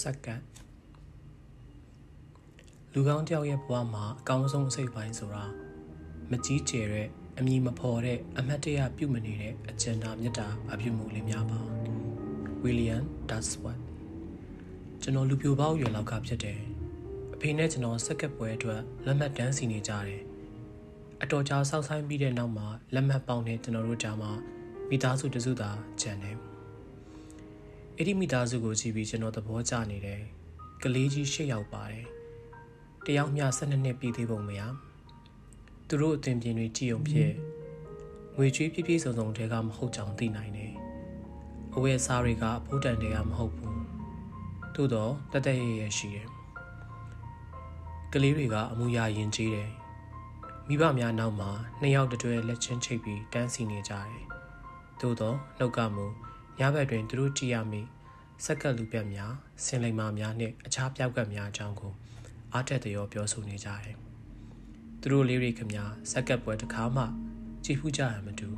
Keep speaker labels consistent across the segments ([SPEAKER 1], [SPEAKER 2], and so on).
[SPEAKER 1] စက္ကန့်လူကောင်းတယောက်ရဲ့ဘဝမှာအကောင်းဆုံးအစိတ်ပိုင်းဆိုတာမကြီးကျယ်တဲ့အမည်မဖော်တဲ့အမတ်တရပြုမနေတဲ့အကျဉ်းသားမြတ်တာအပြုမှုလေးများပါဝီလီယမ်ဒတ်စဝတ်ကျွန်တော်လူပြိုပေါက်ရွယ်လောက်ကဖြစ်တယ်အဖေနဲ့ကျွန်တော်စက္ကပ်ပွဲအတွက်လက်မှတ်တန်းစီနေကြတယ်အတော်ကြာစောက်ဆိုင်ပြီးတဲ့နောက်မှာလက်မှတ်ပေါင်းတဲ့ကျွန်တော်တို့ကြားမှာမိသားစုတစုသာကျန်တယ် အဲ့ဒီမိသားစုကိုကြည့်ပြီးကျွန်တော်သဘောကျနေတယ်ကလေးကြီး၈ယောက်ပါတယ်တယောက်မျှ၁၂နှစ်ပြည့်သေးပုံမရသူတို့အသင်ပြင်းတွေကြည်ုံဖြစ်ငွေကျွေးပြည့်ပြည့်စုံစုံတဲကမဟုတ်ကြောင်သိနိုင်တယ်အဝယ်စားတွေကအဖိုးတန်တွေကမဟုတ်ဘူးသို့တော့တသက်ရရရှိတယ်ကလေးတွေကအမူအရာယဉ်ကျေးတယ်မိဘများနောက်မှာနှစ်ယောက်တတွဲလက်ချင်းချိတ်ပြီးတန်းစီနေကြတယ်သို့တော့နှုတ်ကမူ ညဘက်တွင်သူတို့ကြည်ရမိစက်ကပ်လူပြက်များဆင်လိမ်မာများနှင့်အခြားပြောက်ကပ်များအကြောင်းကိုအားတက်တရောပြောဆိုနေကြတယ်။သူတို့လေးတွေခင်များစက်ကပ်ပွဲတစ်ခါမှကြည်ဖူးကြရမတူ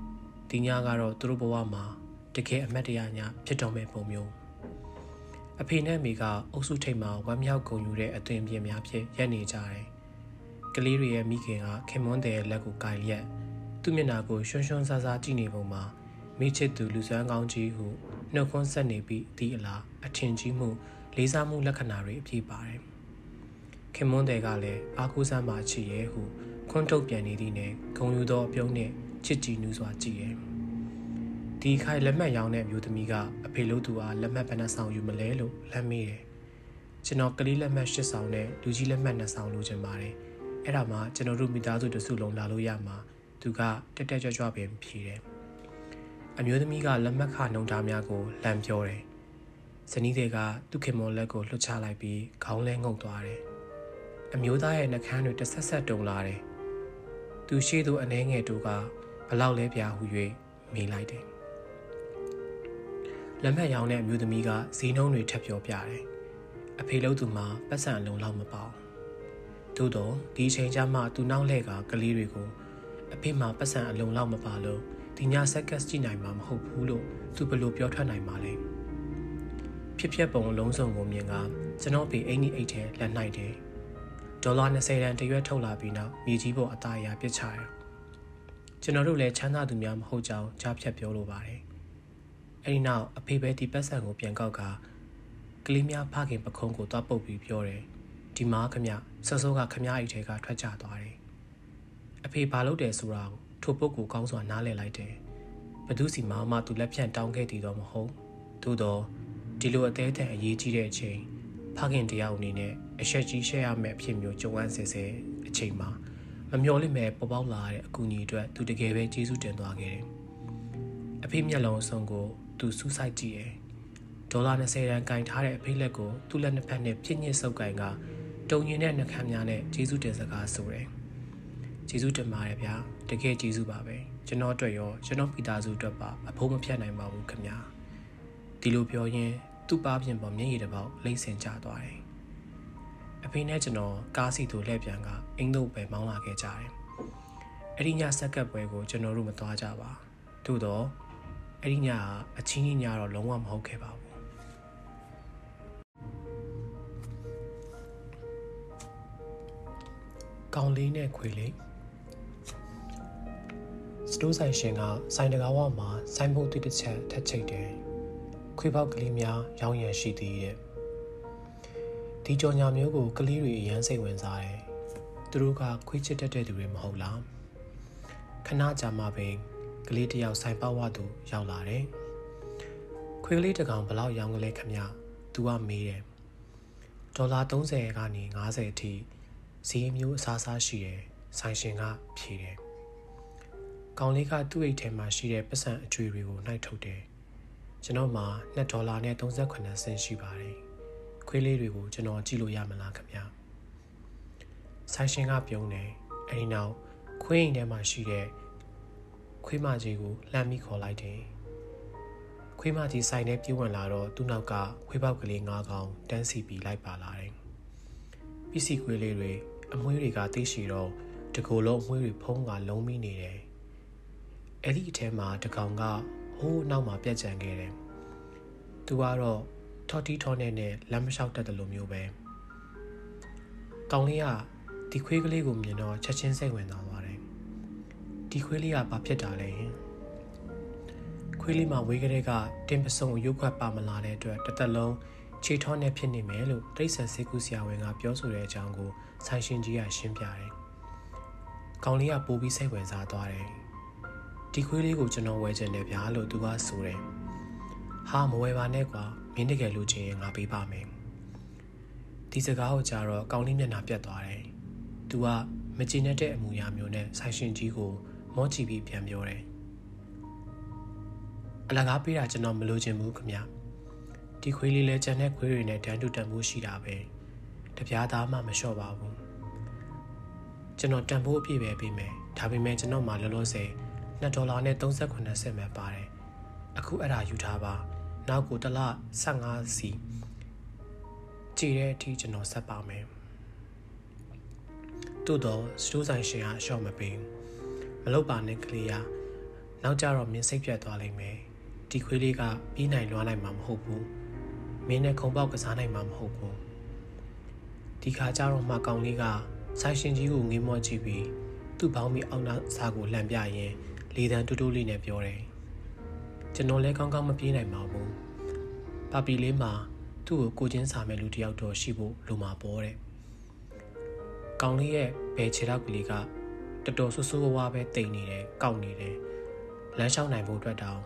[SPEAKER 1] ။ဒီညကတော့သူတို့ဘဝမှာတကယ်အမတ်တရားညဖြစ်တော်မဲ့ပုံမျိုး။အဖေနဲ့မိကအုပ်စုထိပ်မှာဝမ်းမြောက်ဂုဏ်ယူတဲ့အသွင်ပြင်များဖြစ်ရက်နေကြတယ်။ကလေးတွေရဲ့မိခင်ကခင်မွန်းတဲ့လက်ကိုကင်လျက်သူ့မျက်နှာကိုရွှွန်းရွှွန်းဆားဆားကြည့်နေပုံမှာ မိချစ်သူလူစွမ်းကောင်းကြီးဟုနှုတ်ခွန်းဆက်နေပြီးဒီအလားအထင်ကြီးမှု လေးစားမှုလက္ခဏာတွေအပြည့်ပါတယ်။ခင်မွန်းတဲ့ကလည်းအာကူးစမ်းပါချစ်ရဲ့ဟုခွန်းထုတ်ပြန်နေသည်နဲ့ဂုံယူသောအပြုံးနဲ့ချစ်ကြည်နူးစွာကြည့်ရဲ့။ဒီခိုင်လက်မှတ်ရောင်းတဲ့မျိုးသမီးကအဖေလို့သူအားလက်မှတ်ဘယ်နှဆောင်ယူမလဲလို့လမ်းမေးတယ်။ကျွန်တော်ကလေးလက်မှတ်၈ဆောင်နဲ့လူကြီးလက်မှတ်၂ဆောင်လိုချင်ပါတယ်။အဲ့ဒါမှကျွန်တော်တို့မိသားစုတစုလုံးလာလို့ရမှာသူကတက်တက်ကြွကြွပင်ဖြေတယ်။ အမျိုးသမီးကလက်မှတ်ခနှုံသားများကိုလမ်းပြောတယ်။ဇနီးတွေကသူ့ခင်မော်လက်ကိုလွှတ်ချလိုက်ပြီးခေါင်းလဲငုပ်သွားတယ်။အမျိုးသားရဲ့နှကန်းတွေတဆက်ဆက်တုံလာတယ်။သူရှိသူအနှဲငယ်တို့ကဘလောက်လဲပြာဟူ၍မေးလိုက်တယ်။လက်မှတ်ရောင်းတဲ့အမျိုးသမီးကဈေးနှုန်းတွေထပ်ပြောပြတယ်။အဖေလို့သူမှာပတ်စံအလုံးလောက်မပေါ့။သို့တော့ဒီချိန်ကျမှသူနောက်လှည့်ကကလေးတွေကိုအဖေမှာပတ်စံအလုံးလောက်မပါလို့ ဒီညဆက်ကတ်ကြည့်နိုင်မှာမဟုတ်ဘူးလို့သူဘယ်လိုပြောထွက်နိုင်မှာလဲဖြစ်ဖြစ်ပုံလုံးစုံကိုမြင်ကကျွန်တော်ပေအိမ်ကြီးအိတ်ထဲလက်နိုင်တယ်ဒေါ်လာ20တန်တရွက်ထုတ်လာပြီးနောက်မြေကြီးပေါ်အသားအရာပြစ်ချရကျွန်တော်တို့လည်းချမ်းသာသူများမဟုတ်ကြောင်းကြားဖြတ်ပြောလိုပါတယ်အဲ့ဒီနောက်အဖေပဲဒီပတ်စံကိုပြန်ကောက်ကကလေးများဖခင်ပခုံးကိုသွားပုတ်ပြီးပြောတယ်ဒီမှာခမဆော့ဆော့ကခမအိတ်ထဲကထွက်ကြသွားတယ်အဖေဘာလုပ်တယ်ဆိုတာကို ထိုပုဂ္ဂိုလ်ကောင်းစွာနားလည်လိုက်တယ်။ဘသူစီမှမှသူလက်ဖြန့်တောင်းခဲ့တည်တော့မဟုတ်။သို့တော့ဒီလိုအသေးအံအရေးကြီးတဲ့အချိန်ဖခင်တယောက်အနေနဲ့အဆက်ကြီးရှက်ရမယ့်အဖြစ်မျိုးကြုံရဆဲဆဲအချိန်မှာမမျော်လင့်မဲ့ပေါ်ပေါက်လာတဲ့အကူအညီအတွက်သူတကယ်ပဲကျေးဇူးတင်သွားခဲ့တယ်။အဖေမျက်လုံးအစုံကိုသူစူးစိုက်ကြည့်တယ်။ဒေါ်လာ20ရန်ကင်ထားတဲ့အဖေလက်ကိုသူ့လက်နှစ်ဖက်နဲ့ပြည့်ညစ်ဆုပ်ကင်ကတုံရင်တဲ့နှကမ်းများနဲ့ကျေးဇူးတင်စကားဆိုတယ်။ ကျေးဇူးတင်ပါတယ်ဗျာ။တကယ်ကျေးဇူးပါပဲကျွန်တော်အတွက်ရောကျွန်တော်မိသားစုအတွက်ပါအဖို့မဖြတ်နိုင်ပါဘူးခင်ဗျာဒီလိုပြောရင်းသူ့ပါပြင်ပေါ်မျက်ရည်တစ်ပေါက်လိမ့်ဆင်ကျသွားတယ်အဖေနဲ့ကျွန်တော်ကားစီသူလှည့်ပြန်ကအင်းတို့ပဲမောင်းလာခဲ့ကြတယ်အဲ့ဒီညဆက်ကပ်ပွဲကိုကျွန်တော်တို့မသွားကြပါသို့တော့အဲ့ဒီညကအချင်းကြီးညတော့လုံးဝမဟုတ်ခဲ့ပါဘူးကောင်လေးနဲ့ခွေလေး စတိုးဆိုင်ရှင်ကဆိုင်တကားဝမှာဆိုင်ဖို့တိတစ်ချက်ထက်ချိတ်တယ်ခွေးပေါက်ကလေးများရောင်းရံရှိသည်တဲ့ဒီကြော်ညာမျိုးကိုကလေးတွေအရန်စိတ်ဝင်စားတယ်သူတို့ကခွေးချစ်တတ်တဲ့သူတွေမဟုတ်လားခဏကြာမှပင်ကလေးတယောက်ဆိုင်ပေါက်ဝသူရောက်လာတယ်ခွေးကလေးတကောင်ဘလောက်ရောင်းကလေးခမသူကမေးတယ်ဒေါ်လာ30ကနေ50အထိဈေးမျိုးအစားစားရှိတယ်ဆိုင်ရှင်ကဖြေတယ် ကောင်လေးကသူ့အိတ်ထဲမှာရှိတဲ့ပတ်စံအကျွေးတွေကိုနှိုက်ထုတ်တယ်ကျွန်တော်မှာ2ဒေါ်လာနဲ့38ဆင့်ရှိပါတယ်ခွေးလေးတွေကိုကျွန်တော်ကြည့်လို့ရမလားခင်ဗျာဆိုင်ရှင်ကပြုံးတယ်အဲဒီနောက်ခွေးအိမ်ထဲမှာရှိတဲ့ခွေးမကြီးကိုလှမ်းပြီးခေါ်လိုက်တယ်ခွေးမကြီးဆိုင်ထဲပြေးဝင်လာတော့သူ့နောက်ကခွေးပေါက်ကလေး၅ကောင်တန်းစီပြီးလိုက်ပါလာတယ်ပစ္စည်းခွေးလေးတွေအမွှေးတွေကသိရှိတော့တကူလုံးအမွှေးတွေဖုံးကလုံးမိနေတယ် အဲ့ဒီအထဲမှာတကောင်ကဟိုးနောက်မှာပြက်ကြံခဲ့တယ်။သူကတော့ထော်တီထော်နဲ့နဲ့လမ်းမလျှောက်တတ်တယ်လို့မျိုးပဲကောင်းလေးကဒီခွေးကလေးကိုမြင်တော့ချက်ချင်းစိတ်ဝင်သွားတယ်ဒီခွေးလေးကဘာဖြစ်တာလဲခွေးလေးမှာဝေးကလေးကတင်းပစုံရုပ်ခွက်ပါမလာတဲ့အတွက်တစ်သက်လုံးခြေထောနဲ့ဖြစ်နေမယ်လို့တိရစ္ဆာန်စေကူဆရာဝန်ကပြောဆိုတဲ့အကြောင်းကိုဆိုင်ရှင်ကြီးကရှင်းပြတယ်။ကောင်လေးကပိုးပြီးစိတ်ဝင်စားသွားတယ်။ ဒီခွေးလေးကိုကျွန်တော်ဝယ်ချင်တယ်ဗျာလို့သူကဆိုတယ်။ဟာမဝယ်ပါနဲ့ကွာမင်းတကယ်လို့ချင်ရင်ငါပေးပါမယ်။ဒီစကားကိုကြားတော့ကောင်လေးမျက်နှာပြတ်သွားတယ်။သူကမကြည်နဲ့တဲ့အမူအရာမျိုးနဲ့ဆိုင်ရှင်ကြီးကိုမော့ချီပြီးပြန်ပြောတယ်။အလကားပေးတာကျွန်တော်မလိုချင်ဘူးခင်ဗျဒီခွေးလေးလဲကြံတဲ့ခွေးတွေနဲ့တန်းတူတန်ဖိုးရှိတာပဲတပြားသားမှမလျှော့ပါဘူးကျွန်တော်တန်ဖိုးအပြည့်ပဲပေးမယ်ဒါပေမဲ့ကျွန်တော်မှလောလောဆယ် 2ဒေါ်လာနဲ့38ဆင့်ပဲပါတယ်အခုအဲ့ဒါယူထားပါနောက်ကိုတစ်လ15စီကြည်တဲ့အထိကျွန်တော်ဆက်ပါမယ်တိုးတော့စတိုးဆိုင်ရှင်ကအလျှော့မပေးမလုပ်ပါနဲ့ကလေးရနောက်ကြတော့မင်းစိတ်ပြတ်သွားလိမ့်မယ်ဒီခွေးလေးကပြီးနိုင်လွှားနိုင်မှာမဟုတ်ဘူးမင်းနဲ့ခုံပေါက်ကစားနိုင်မှာမဟုတ်ဘူးဒီခါကျတော့မှကောင်လေးကဆိုင်ရှင်ကြီးကိုငေးမော့ကြည့်ပြီးသူ့ဘောင်းမီအောင်နာစာကိုလှန်ပြရင် လေတံတူးတူးလေးနဲ့ပြောတယ်ကျွန်တော်လည်းကောင်းကောင်းမပြေးနိုင်ပါဘူးပပီလေးမှာသူ့ကိုကိုချင်းစာမဲ့လူတယောက်တော့ရှိဖို့လိုမှာပေါ့တဲ့ကောင်လေးရဲ့ဘယ်ခြေထောက်ကလေးကတော်တော်ဆူဆူဝါးဝါးပဲတိမ်နေတယ်ကောက်နေတယ်လမ်းလျှောက်နိုင်ဖို့အတွက်တောင်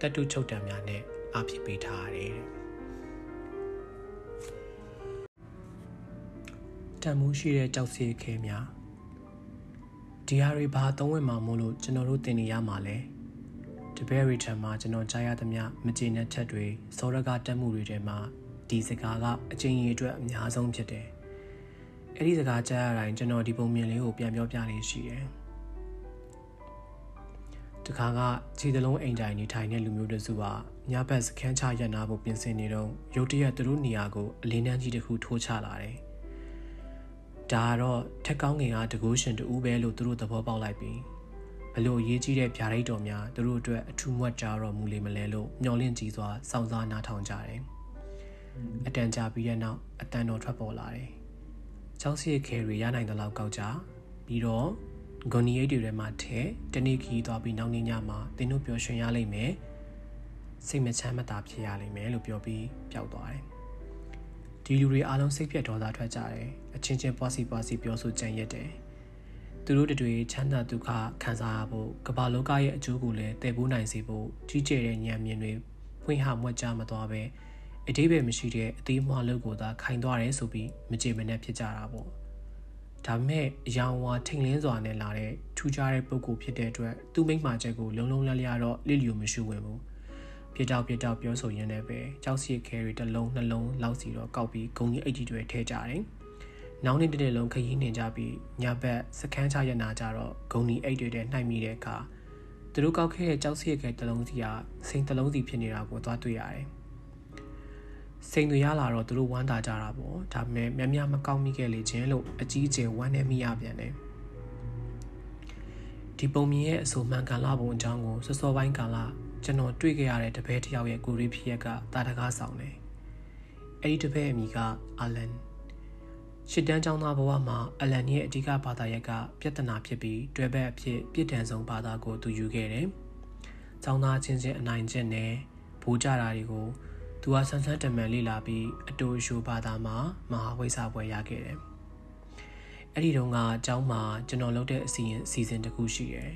[SPEAKER 1] တက်တုချုပ်တံများနဲ့အားဖြစ်ပေးထားရတယ်တန်မှုရှိတဲ့ကြောက်စီခဲများ ဒီဟာတွေဘာသုံးဝင်မှာမို့လို့ကျွန်တော်တို့သင်နေရမှာလဲတပည့်ရီထံမှာကျွန်တော်ကြားရသမျှမကျေနပ်ချက်တွေစောရကတက်မှုတွေထဲမှာဒီစကားကအချင်းကြီးအတွက်အများဆုံးဖြစ်တယ်အဲ့ဒီစကားကြားရတိုင်းကျွန်တော်ဒီပုံမြင်လေးကိုပြန်ပြောပြနေရှိတယ်တခါကခြေသလုံးအိမ်တိုင်နေထိုင်တဲ့လူမျိုးတစုကညဘက်စခန်းချရပ်နာဖို့ပြင်ဆင်နေတော့ရုတ်တရက်သူတို့နေရာကိုအလင်းတန်းကြီးတစ်ခုထိုးချလာတယ်။ ဒါကတော့ထက်ကောင်းငင်ကတကူးရှင်တူပဲလို့သူတို့သဘောပေါက်လိုက်ပြီးဘလို့ရေးကြီးတဲ့ဗျာဒိတ်တော်များသူတို့အတွက်အထူးမွတ်ကြတော့မူလေမလဲလို့မျောလင့်ကြည့်စွာစောင့်စားနားထောင်ကြတယ်။အတန်ကြာပြီးတဲ့နောက်အတန်တော်ထွက်ပေါ်လာတယ်။ချောင်းစီခဲရီရနိုင်တဲ့လောက်ကောက်ကြပြီးတော့ဂွန်နီအိတ်တွေထဲမှာထဲတနေ့ခီးသွားပြီးနောက်နေ့ညမှာသင်တို့ပျော်ရွှင်ရလိမ့်မယ်စိတ်မချမ်းမသာဖြစ်ရလိမ့်မယ်လို့ပြောပြီးပျောက်သွားတယ် ဒီလူတွေအားလုံးစိတ်ပြတ်ဒေါသထွက်ကြတယ်အချင်းချင်းပွားစီပွားစီပြောဆိုကြံရက်တယ်သူတို့တွေချမ်းသာဒုက္ခခံစားရဖို့ကမ္ဘာလောကရဲ့အကျိုးကိုလည်းတည်ပိုးနိုင်စေဖို့ကြီးကျယ်တဲ့ဉာဏ်မြင်တွေဖွင့်ဟမွက်ကြမသွားပဲအတိပ္ပယ်မရှိတဲ့အသေးမွှားလုပ်ကိုသာခိုင်သွားတယ်ဆိုပြီးမကြေမနက်ဖြစ်ကြတာပေါ့ဒါပေမဲ့အယောင်ဝါထိန်လင်းစွာနဲ့လာတဲ့ထူးခြားတဲ့ပုံကိုဖြစ်တဲ့အတွက်သူ့မိမချက်ကိုလုံလုံလလျတော့လစ်လျူမရှိဝင်ဘူး ပြတောက်ပြတောက်ပြောဆိုရင်းနဲ့ပဲကြောက်စီခဲရီတစ်လုံးနှလုံးလောက်စီတော့ကောက်ပြီးဂုံကြီးအိတ်ကြီးတွေထဲကြတယ်။နောက်နေ့တစ်နေ့လုံးခရီးနှင်ကြပြီးညဘက်စခန်းချရနာကြတော့ဂုံကြီးအိတ်တွေထဲနှိုက်မိတဲ့အခါသူတို့ကောက်ခဲ့တဲ့ကြောက်စီခဲတစ်လုံးစီကစိန်တစ်လုံးစီဖြစ်နေတာကိုသွားတွေ့ရတယ်။စိန်တွေရလာတော့သူတို့ဝမ်းသာကြတာပေါ့ဒါပေမဲ့မြမမကောက်မိခဲ့လေခြင်းလို့အကြီးအကျယ်ဝမ်းနေမိရပြန်တယ်ဒီပုံမြင်ရဲ့အဆိုမှန်ကန်လာပုံအကြောင်းကိုစောစောပိုင်းကာလ ကျွန်တော်တွေ့ခဲ့ရတဲ့တပည့်တယောက်ရဲ့ကိုရီးဖြစ်ရက်ကတာတကားဆောင်တယ်။အဲဒီတပည့်အမိကအာလန်ရှစ်တန်းကျောင်းသားဘဝမှာအလန်ရဲ့အဓိကဘာသာရက်ကပြဿနာဖြစ်ပြီးတွေ့ဘက်အဖြစ်ပြစ်ဒဏ်ဆုံးဘာသာကိုသူယူခဲ့တယ်။ကျောင်းသားချင်းချင်းအနိုင်ကျင့်နဲ့ဘိုးကြတာတွေကိုသူကဆန်းဆန်းတမန်လေ့လာပြီးအတူရှိုဘာသာမှာမဟာဝိစာပွဲရခဲ့တယ်။အဲ့ဒီတုန်းကကျောင်းမှာကျွန်တော်လုပ်တဲ့အစီအစဉ်အစီအစဉ်တစ်ခုရှိတယ်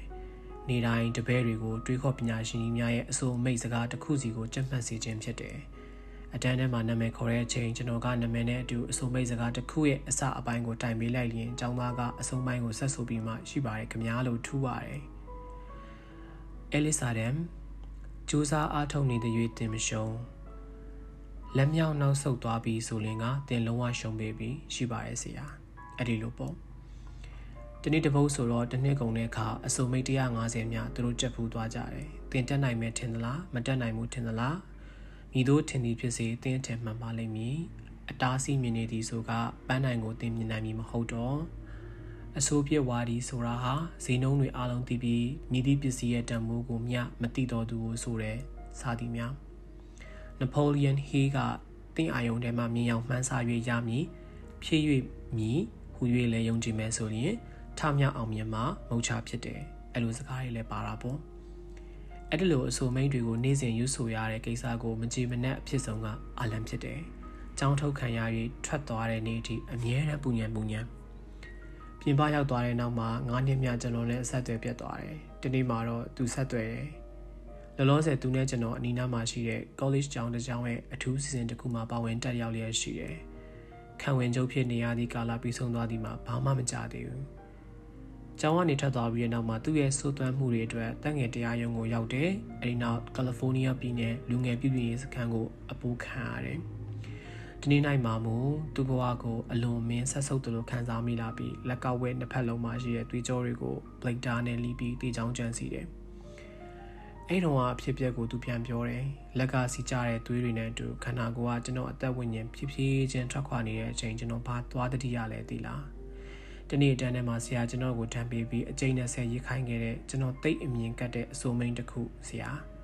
[SPEAKER 1] နေ့တိုင်းတပည့်တွေကိုတွေးခေါ်ပညာရှင်ကြီးများရဲ့အဆိုအမိတ်စကားတစ်ခုစီကိုကြံ့မှန်စေခြင်းဖြစ်တယ်။အတန်းထဲမှာနာမည်ခေါ်တဲ့အချိန်ကျွန်တော်ကနာမည်နဲ့အတူအဆိုအမိတ်စကားတစ်ခုရဲ့အစအပိုင်းကိုတိုင်ပေးလိုက်ရင်အကြောင်းသားကအဆုံးပိုင်းကိုဆက်ဆိုပြီးမှရှိပါတယ်ခင်ဗျာလို့ထူပါတယ်။အဲလစ်ဆာဒမ်စူးစားအားထုတ်နေတဲ့၍တင်မရှုံးလက်မြောက်နောက်ဆုတ်သွားပြီးဆိုရင်ကတင်လုံးဝရှုံးပေးပြီးရှိပါရဲ့ဆရာ။အဲ့ဒီလိုပေါ့။ ဒီနေ့တပုတ်ဆိုတော့တစ်နှစ်ကုန်တဲ့အခါအစုံမိတ်150မြသူတို့ကြက်ဖူးသွားကြတယ်တင်တက်နိုင်မယ်ထင်သလားမတက်နိုင်ဘူးထင်သလားမိတို့ထင်သည်ဖြစ်စေတင်းထင်မှန်ပါလိမ့်မည်အတားစီးမြင်နေသည်ဆိုကပန်းနိုင်ကိုတင်မြင်နိုင်မည်မဟုတ်တော့အဆိုးပြစ်ဝါဒီဆိုတာဟာဈေးနှုန်းတွေအလုံးသိပြီးမြည်သည့်ပစ္စည်းရဲ့တန်ဖိုးကိုမျှမသိတော်သူကိုဆိုတဲ့စာသည်များနပိုလီယန်ဟေးကတင်းအာယုံထဲမှာမြင်အောင်မှန်းဆ၍ရမည်ဖြည့်၍မည်ဟူ၍လည်းယုံကြည်မယ်ဆိုရင် ထမြောက်အောင်မြင်မှာမုတ်ချဖြစ်တယ်အဲ့လိုစကားတွေလည်းပါတာပေါ့အဲ့ဒီလိုအဆိုမိန်တွေကိုနေ့စဉ်ရွဆိုရတဲ့ကိစ္စကိုမကြည်မနှက်အဖြစ်ဆုံးကအလံဖြစ်တယ်။ကြောင်းထုတ်ခံရ၍ထွက်သွားတဲ့နေ့အထိအမြဲတမ်းပူညံပူညံပြင်ပရောက်သွားတဲ့နောက်မှာ9နှစ်မြကျွန်တော်နဲ့ဆက်သွယ်ပြတ်သွားတယ်။ဒီနေ့မှာတော့သူဆက်သွယ်တယ်။လောလောဆယ်သူနဲ့ကျွန်တော်အနီးနားမှာရှိတဲ့ college ကျောင်းတစ်ကျောင်းရဲ့အထူးစီစဉ်တစ်ခုမှာပါဝင်တက်ရောက်လျက်ရှိတယ်။ခံဝင်ချုပ်ဖြစ်နေရသည့်ကာလပြီးဆုံးသွားသည်မှာဘာမှမကြသေးဘူး။ ကျောင်းကနေထွက်သွားပြီးတဲ့နောက်မှာသူ့ရဲ့စိုးသွမ်းမှုတွေအတွက်တန့်ငယ်တရားရုံးကိုရောက်တယ်။အဲဒီနောက်ကယ်လီဖိုးနီးယားပြည်နယ်လူငယ်ပြည်ပြည်ရေးစခန်းကိုအပိုးခံရတယ်။ဒီနေ့နိုင်မှာမူသူ့ဘဝကိုအလွန်မင်းဆက်ဆုပ်တယ်လို့ခံစားမိလာပြီးလက်ကဝဲနှစ်ဖက်လုံးမှာရှိတဲ့သွေးကြောတွေကို blade တာနဲ့လီးပြီးတေချောင်းကြံစီတယ်။အဲ့တော့အဖြစ်ပြက်ကိုသူပြန်ပြောတယ်။လက်ကစီကြတဲ့သွေးတွေနဲ့အတူခန္ဓာကိုယ်ကကျွန်တော်အသက်ဝိညာဉ်ဖြည်းဖြည်းချင်းထွက်ခွာနေတဲ့အချိန်ကျွန်တော်ဘာသွားတတိရလဲသိလား။ ဒီနေ့တန်းထဲမှာဆရာကျွန်တော်ကိုထမ်းပေးပြီးအကျိန်းနဲ့ဆဲရေးခိုင်းခဲ့တဲ့ကျွန်တော်တိတ်အမြင်ကတ်တဲ့အစိုးမိန်တစ်ခုဆရာ။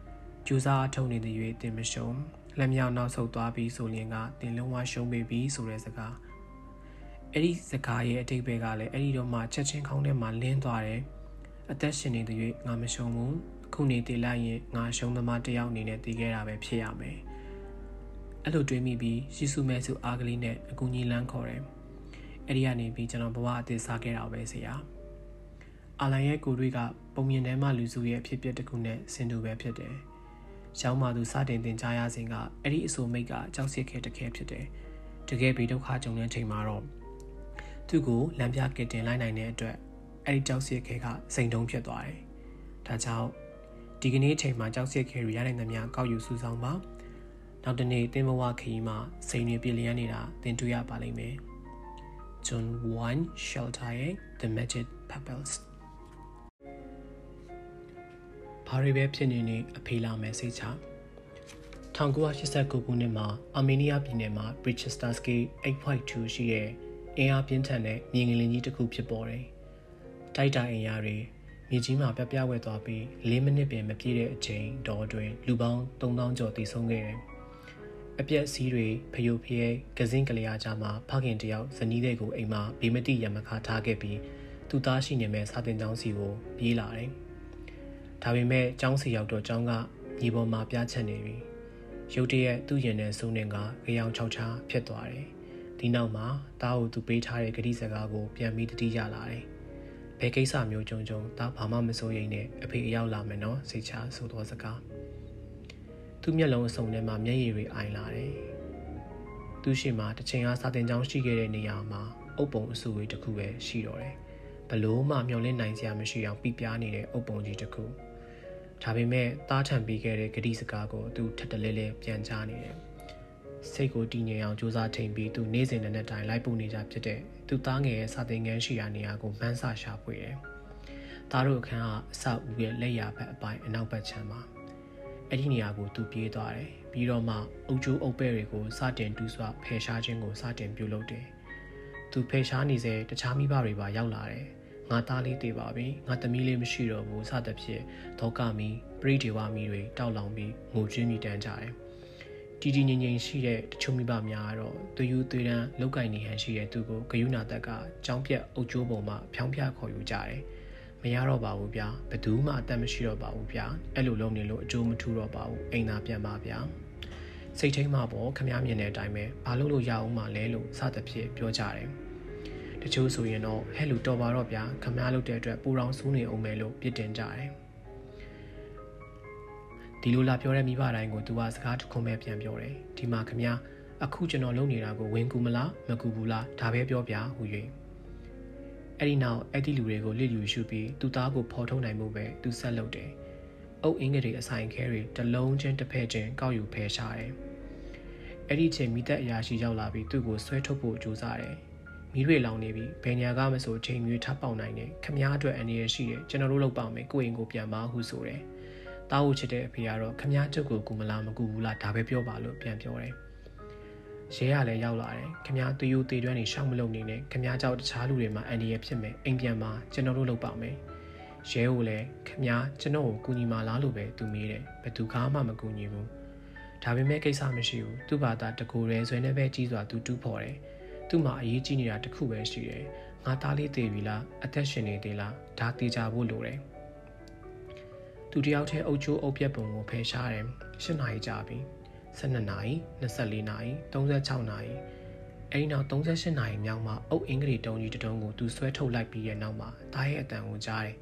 [SPEAKER 1] ကျူစာထုံနေတဲ့ရွေးတင်မရှုံးလက်မြောက်နောက်ဆုတ်သွားပြီးဆိုရင်ကတင်လုံးဝရှုံးပေပြီဆိုတဲ့စကားအဲ့ဒီစကားရဲ့အတိတ်ဘက်ကလည်းအဲ့ဒီတော့မှချက်ချင်းခေါင်းထဲမှာလင်းသွားတယ်အသက်ရှင်နေတဲ့၍ငါမရှုံးဘူးခုနေတည်လိုက်ရင်ငါရှုံးသမားတယောက်အနေနဲ့တည်ခဲ့တာပဲဖြစ်ရမယ်အဲ့လိုတွေးမိပြီးရှီစုမဲစုအားကလေးနဲ့အကူကြီးလန်းခေါ်တယ် အဲ့ဒီကနေပြီးကျွန်တော်ဘဝအသေးစားခဲ့တာပဲဆရာအာလန်ရဲ့ကိုတွေကပုံမြင်ထဲမှာလူစုရဲ့အဖြစ်အပျက်တစ်ခုနဲ့ဆင်တူပဲဖြစ်တယ်ရောင်းမာသူစတင်တင်ကြားရစဉ်ကအဲ့ဒီအဆိုမိတ်ကကြောက်စစ်ခဲတခဲဖြစ်တယ်တကယ်ပြီးဒုက္ခကြုံတဲ့ချိန်မှာတော့သူ့ကိုလမ်းပြကစ်တင်လိုက်နိုင်တဲ့အတွက်အဲ့ဒီကြောက်စစ်ခဲကစိန်တုံးဖြစ်သွားတယ်ဒါကြောင့်ဒီကနေ့ချိန်မှာကြောက်စစ်ခဲရရနိုင်သမျှကောက်ယူစုဆောင်ပါနောက်တနေ့တင်ဘဝခရီးမှာစိန်တွေပြည်လျက်နေတာသင်တွေ့ရပါလိမ့်မယ် John 1 Shelter ရဲ့ The Magic Pebbles ဘာတွေပဲဖြစ်နေနေအဖေလာမယ်စိတ်ချ1989ခုနှစ်မှာအာမေးနီးယားပြည်နယ်မှာ Brichestersky 8.2ရှိတဲ့အင်အားပြင်းထန်တဲ့မြေငလင်ကြီးတစ်ခုဖြစ်ပေါ်တယ်။တိုက်တာအင်အားတွေမြေကြီးမှာပြပြဝဲသွားပြီး၄မိနစ်ပင်မပြည့်တဲ့အချိန်တော်အတွင်းလူပေါင်း3000ကျော်တည်ဆုံးခဲ့တယ်။ အပြက်စီးတွေဖယိုဖျဲကစင်းကလေးအားကြမှာဖခင်တယောက်ဇနီးတဲ့ကိုအိမ်မှာဘေးမတိရမခါထားခဲ့ပြီးသူသားရှိနေမဲ့စာတင်ကျောင်းစီကိုပြေးလာတယ်။ဒါပေမဲ့ကျောင်းစီရောက်တော့ကျောင်းကညီပေါ်မှာပြားချက်နေပြီရုတ်တရက်သူ့ရင်နဲ့ဆုံးနေကကြောင်ချောက်ချာဖြစ်သွားတယ်ဒီနောက်မှာတားကိုသူပေးထားတဲ့ဂတိစကားကိုပြန်ပြီးတတိရလာတယ်ဘယ်ကိစ္စမျိုးကြုံကြုံတားဘာမှမစိုးရိမ်နဲ့အဖေအရောက်လာမယ်နော်စိတ်ချဆိုသောစကား သူ့မျက်လုံးအစုံထဲမှာမျက်ရည်တွေအိုင်လာတယ်သူရှိမှတစ်ချိန်အားစာတင်ကြောင်းရှိခဲ့တဲ့နေရာမှာအုပ်ပုံအဆူတွေတခုပဲရှိတော့တယ်ဘလို့မှမျောလင့်နိုင်စရာမရှိအောင်ပြပြနေတဲ့အုပ်ပုံကြီးတစ်ခုဒါပေမဲ့သားထံပေးခဲ့တဲ့ဂတိစကားကိုသူထက်တလဲလဲပြန်ချနေတယ်စိတ်ကိုတည်ငြိမ်အောင်စူးစမ်းချိန်ပြီးသူနေ့စဉ်နဲ့တိုင်လိုက်ပို့နေကြဖြစ်တဲ့သူသားငယ်ရဲ့စာသင်ခန်းရှိရာနေရာကိုမှန်းဆရှာဖွေတယ်။သားတို့အခန်းကအဆောက်အဦရဲ့လက်ရာဘက်အပိုင်းအနောက်ဘက်ခြမ်းမှာ အဲ့ဒီနေရာကိုသူပြေးသွားတယ်။ပြီးတော့မှအုပ်ကျိုးအုပ်ပဲ့တွေကိုစတင်တူးဆွဖယ်ရှားခြင်းကိုစတင်ပြုလုပ်တယ်။သူဖယ်ရှားနေစေတခြားမိဘတွေပါရောက်လာတယ်။ငါသားလေးတည်ပါပြီငါသမီးလေးမရှိတော့ဘူးစသဖြင့်ဒေါကမီပရိဒေဝမီတွေတောက်လောင်ပြီးငိုကြွေးမိတန်းကြတယ်တည်တည်ငြိမ်ငြိမ်ရှိတဲ့တချို့မိဘများကတော့သူယူသွေးတန်းလောက်ကင်နေဟန်ရှိတဲ့သူကိုဂယုဏတက်ကကြောင်းပြက်အုပ်ကျိုးပုံမှာဖြောင်းပြခေါ်ယူကြတယ် မရတော့ပါဘူးဗျာဘသူမှအသက်မရှိတော့ပါဘူးဗျာအဲ့လိုလုပ်နေလို့အကျိုးမထူတော့ပါဘူးအိမ်သာပြန်ပါဗျာစိတ်ထိန်မှပေါ့ခမားမြင်တဲ့အတိုင်းပဲဘာလို့လို့ရအောင်မှလဲလို့စသဖြင့်ပြောကြတယ်တချို့ဆိုရင်တော့ဟဲ့လူတော်ပါတော့ဗျာခမားလုပ်တဲ့အတွက်ပူတောင်စူးနေအောင်မယ်လို့ပြစ်တင်ကြတယ်ဒီလိုလာပြောတဲ့မိဘတိုင်းကိုသူကစကားတစ်ခုပဲပြန်ပြောတယ်ဒီမှာခမားအခုကျွန်တော်လုပ်နေတာကိုဝင်ကူမလားမကူဘူးလားဒါပဲပြောပြဟူ၍ အဲ့ဒီနောက်အဲ့ဒီလူတွေကိုလစ်လျူရှုပြီးသူသားကိုဖော်ထုတ်နိုင်မှုပဲသူဆက်လုပ်တယ်အုပ်အင်းကလေးအဆိုင်ခဲတွေတလုံးချင်းတစ်ဖက်ချင်းကောက်ယူဖယ်ရှားတယ်အဲ့ဒီချိန်မိသက်အရာရှိရောက်လာပြီးသူ့ကိုဆွဲထုတ်ဖို့ကြိုးစားတယ်မီးတွေလောင်နေပြီဘယ်ညာကမဆိုချိန်မျိုးထပ်ပေါက်နိုင်တယ်ခမားအတွက်အနေရရှိတယ်ကျွန်တော်တို့လောက်ပါမယ်ကိုယ့်အိမ်ကိုပြန်ပါဟုဆိုတယ်တားဟုတ်ချစ်တဲ့အဖေကတော့ခမားချုပ်ကိုကူမလားမကူဘူးလားဒါပဲပြောပါလို့ပြန်ပြောတယ် ရဲရလည်းရောက်လာတယ်ခမားသူယူတေတွန်းနေရှောက်မလုပ်နေနဲ့ခမားကြောက်တခြားလူတွေမှာအန်ဒီရဖြစ်မယ်အိမ်ပြန်မှာကျွန်တော်တို့လောက်ပါမယ်ရဲကိုလည်းခမားကျွန်တော်ကိုကူညီမလားလို့ပဲသူမေးတယ်ဘယ်သူကမှမကူညီဘူးဒါပေမဲ့ကိစ္စမရှိဘူးသူ့ဘာသာတကူရဲဆွေနဲ့ပဲကြီးစွာသူတူးဖော်တယ်သူ့မှာအရေးကြီးနေတာတစ်ခုပဲရှိတယ်ငါသားလေးသေးပြီလားအသက်ရှင်နေသေးလားဒါသိကြဖို့လိုတယ်သူတယောက်တည်းအုပ်ချိုးအုပ်ပြက်ပုံကိုဖယ်ရှားတယ်၈နာရီကြာပြီ 12နာရီ24နာရီ36နာရီအဲဒီနောက်38နာရီမြောက်မှာအုပ်အင်္ဂလိတုံးကြီးတုံးကိုသူဆွဲထုတ်လိုက်ပြီးရဲ့နောက်မှာသားရဲ့အတန်ကိုကြားတယ်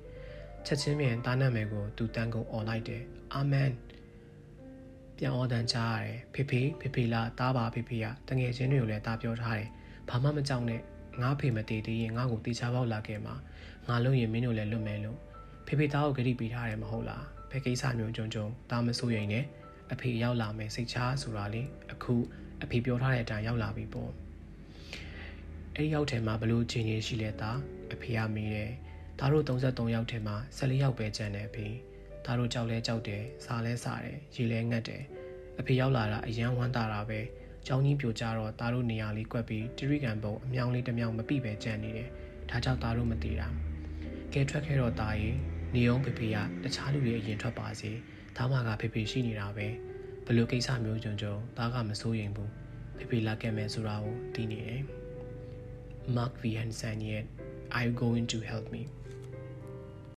[SPEAKER 1] ချက်ချင်းမြန်သားနာမည်ကိုသူတန်ကုန်អော်လိုက်တယ်အာမန်ပြန်အော်တန်ကြားရတယ်ဖေဖေဖေဖေလာတားပါဖေဖေကတငယ်ချင်းတွေကိုလည်းတားပြောထားတယ်ဘာမှမကြောက်နဲ့ငါဖေမတည်သေးရင်ငါ့ကိုတေချာပေါက်လာခဲ့မှာငါလို့ရင်မင်းတို့လည်းလွတ်မယ်လို့ဖေဖေသားကိုဂရိပေးထားတယ်မဟုတ်လားဘယ်ကိစ္စမျိုးကြုံကြုံဒါမစိုးရင်လည်း အဖေရောက်လာမယ်စိတ်ချဆိုတာလေအခုအဖေပြောထားတဲ့အတိုင်းရောက်လာပြီပေါ့အဲ့ဒီရောက်ထဲမှာဘလို့ချင်းချင်းရှိလဲတာအဖေကမေးတယ်ဒါတို့33ယောက်ထဲမှာ14ယောက်ပဲကျန်တယ်အဖေဒါတို့ကြောက်လဲကြောက်တယ်စားလဲစားတယ်ရေလဲငတ်တယ်အဖေရောက်လာတာအရန်ဝမ်းသာတာပဲကျောင်းကြီးပြိုကျတော့သားတို့နေရာလေးကွက်ပြီးတရိကန်ပုံအမြောင်လေးတစ်မြောင်မပြိပဲကြံနေတယ်ဒါကြောင့်သားတို့မတည်တာကဲထွက်ခဲ့တော့သားရင်နေအောင်ဖေဖေကတခြားလူတွေအရင်ထွက်ပါစေ ဒါမှကဖေဖေရှိနေတာပဲဘလို့ကိစ္စမျိုးကြုံကြုံသားကမစိုးရင်ဘူးဖေဖေလာခဲ့မယ်ဆိုတာကိုသိနေတယ် Mark V Hansen ရဲ့ Are you going to help me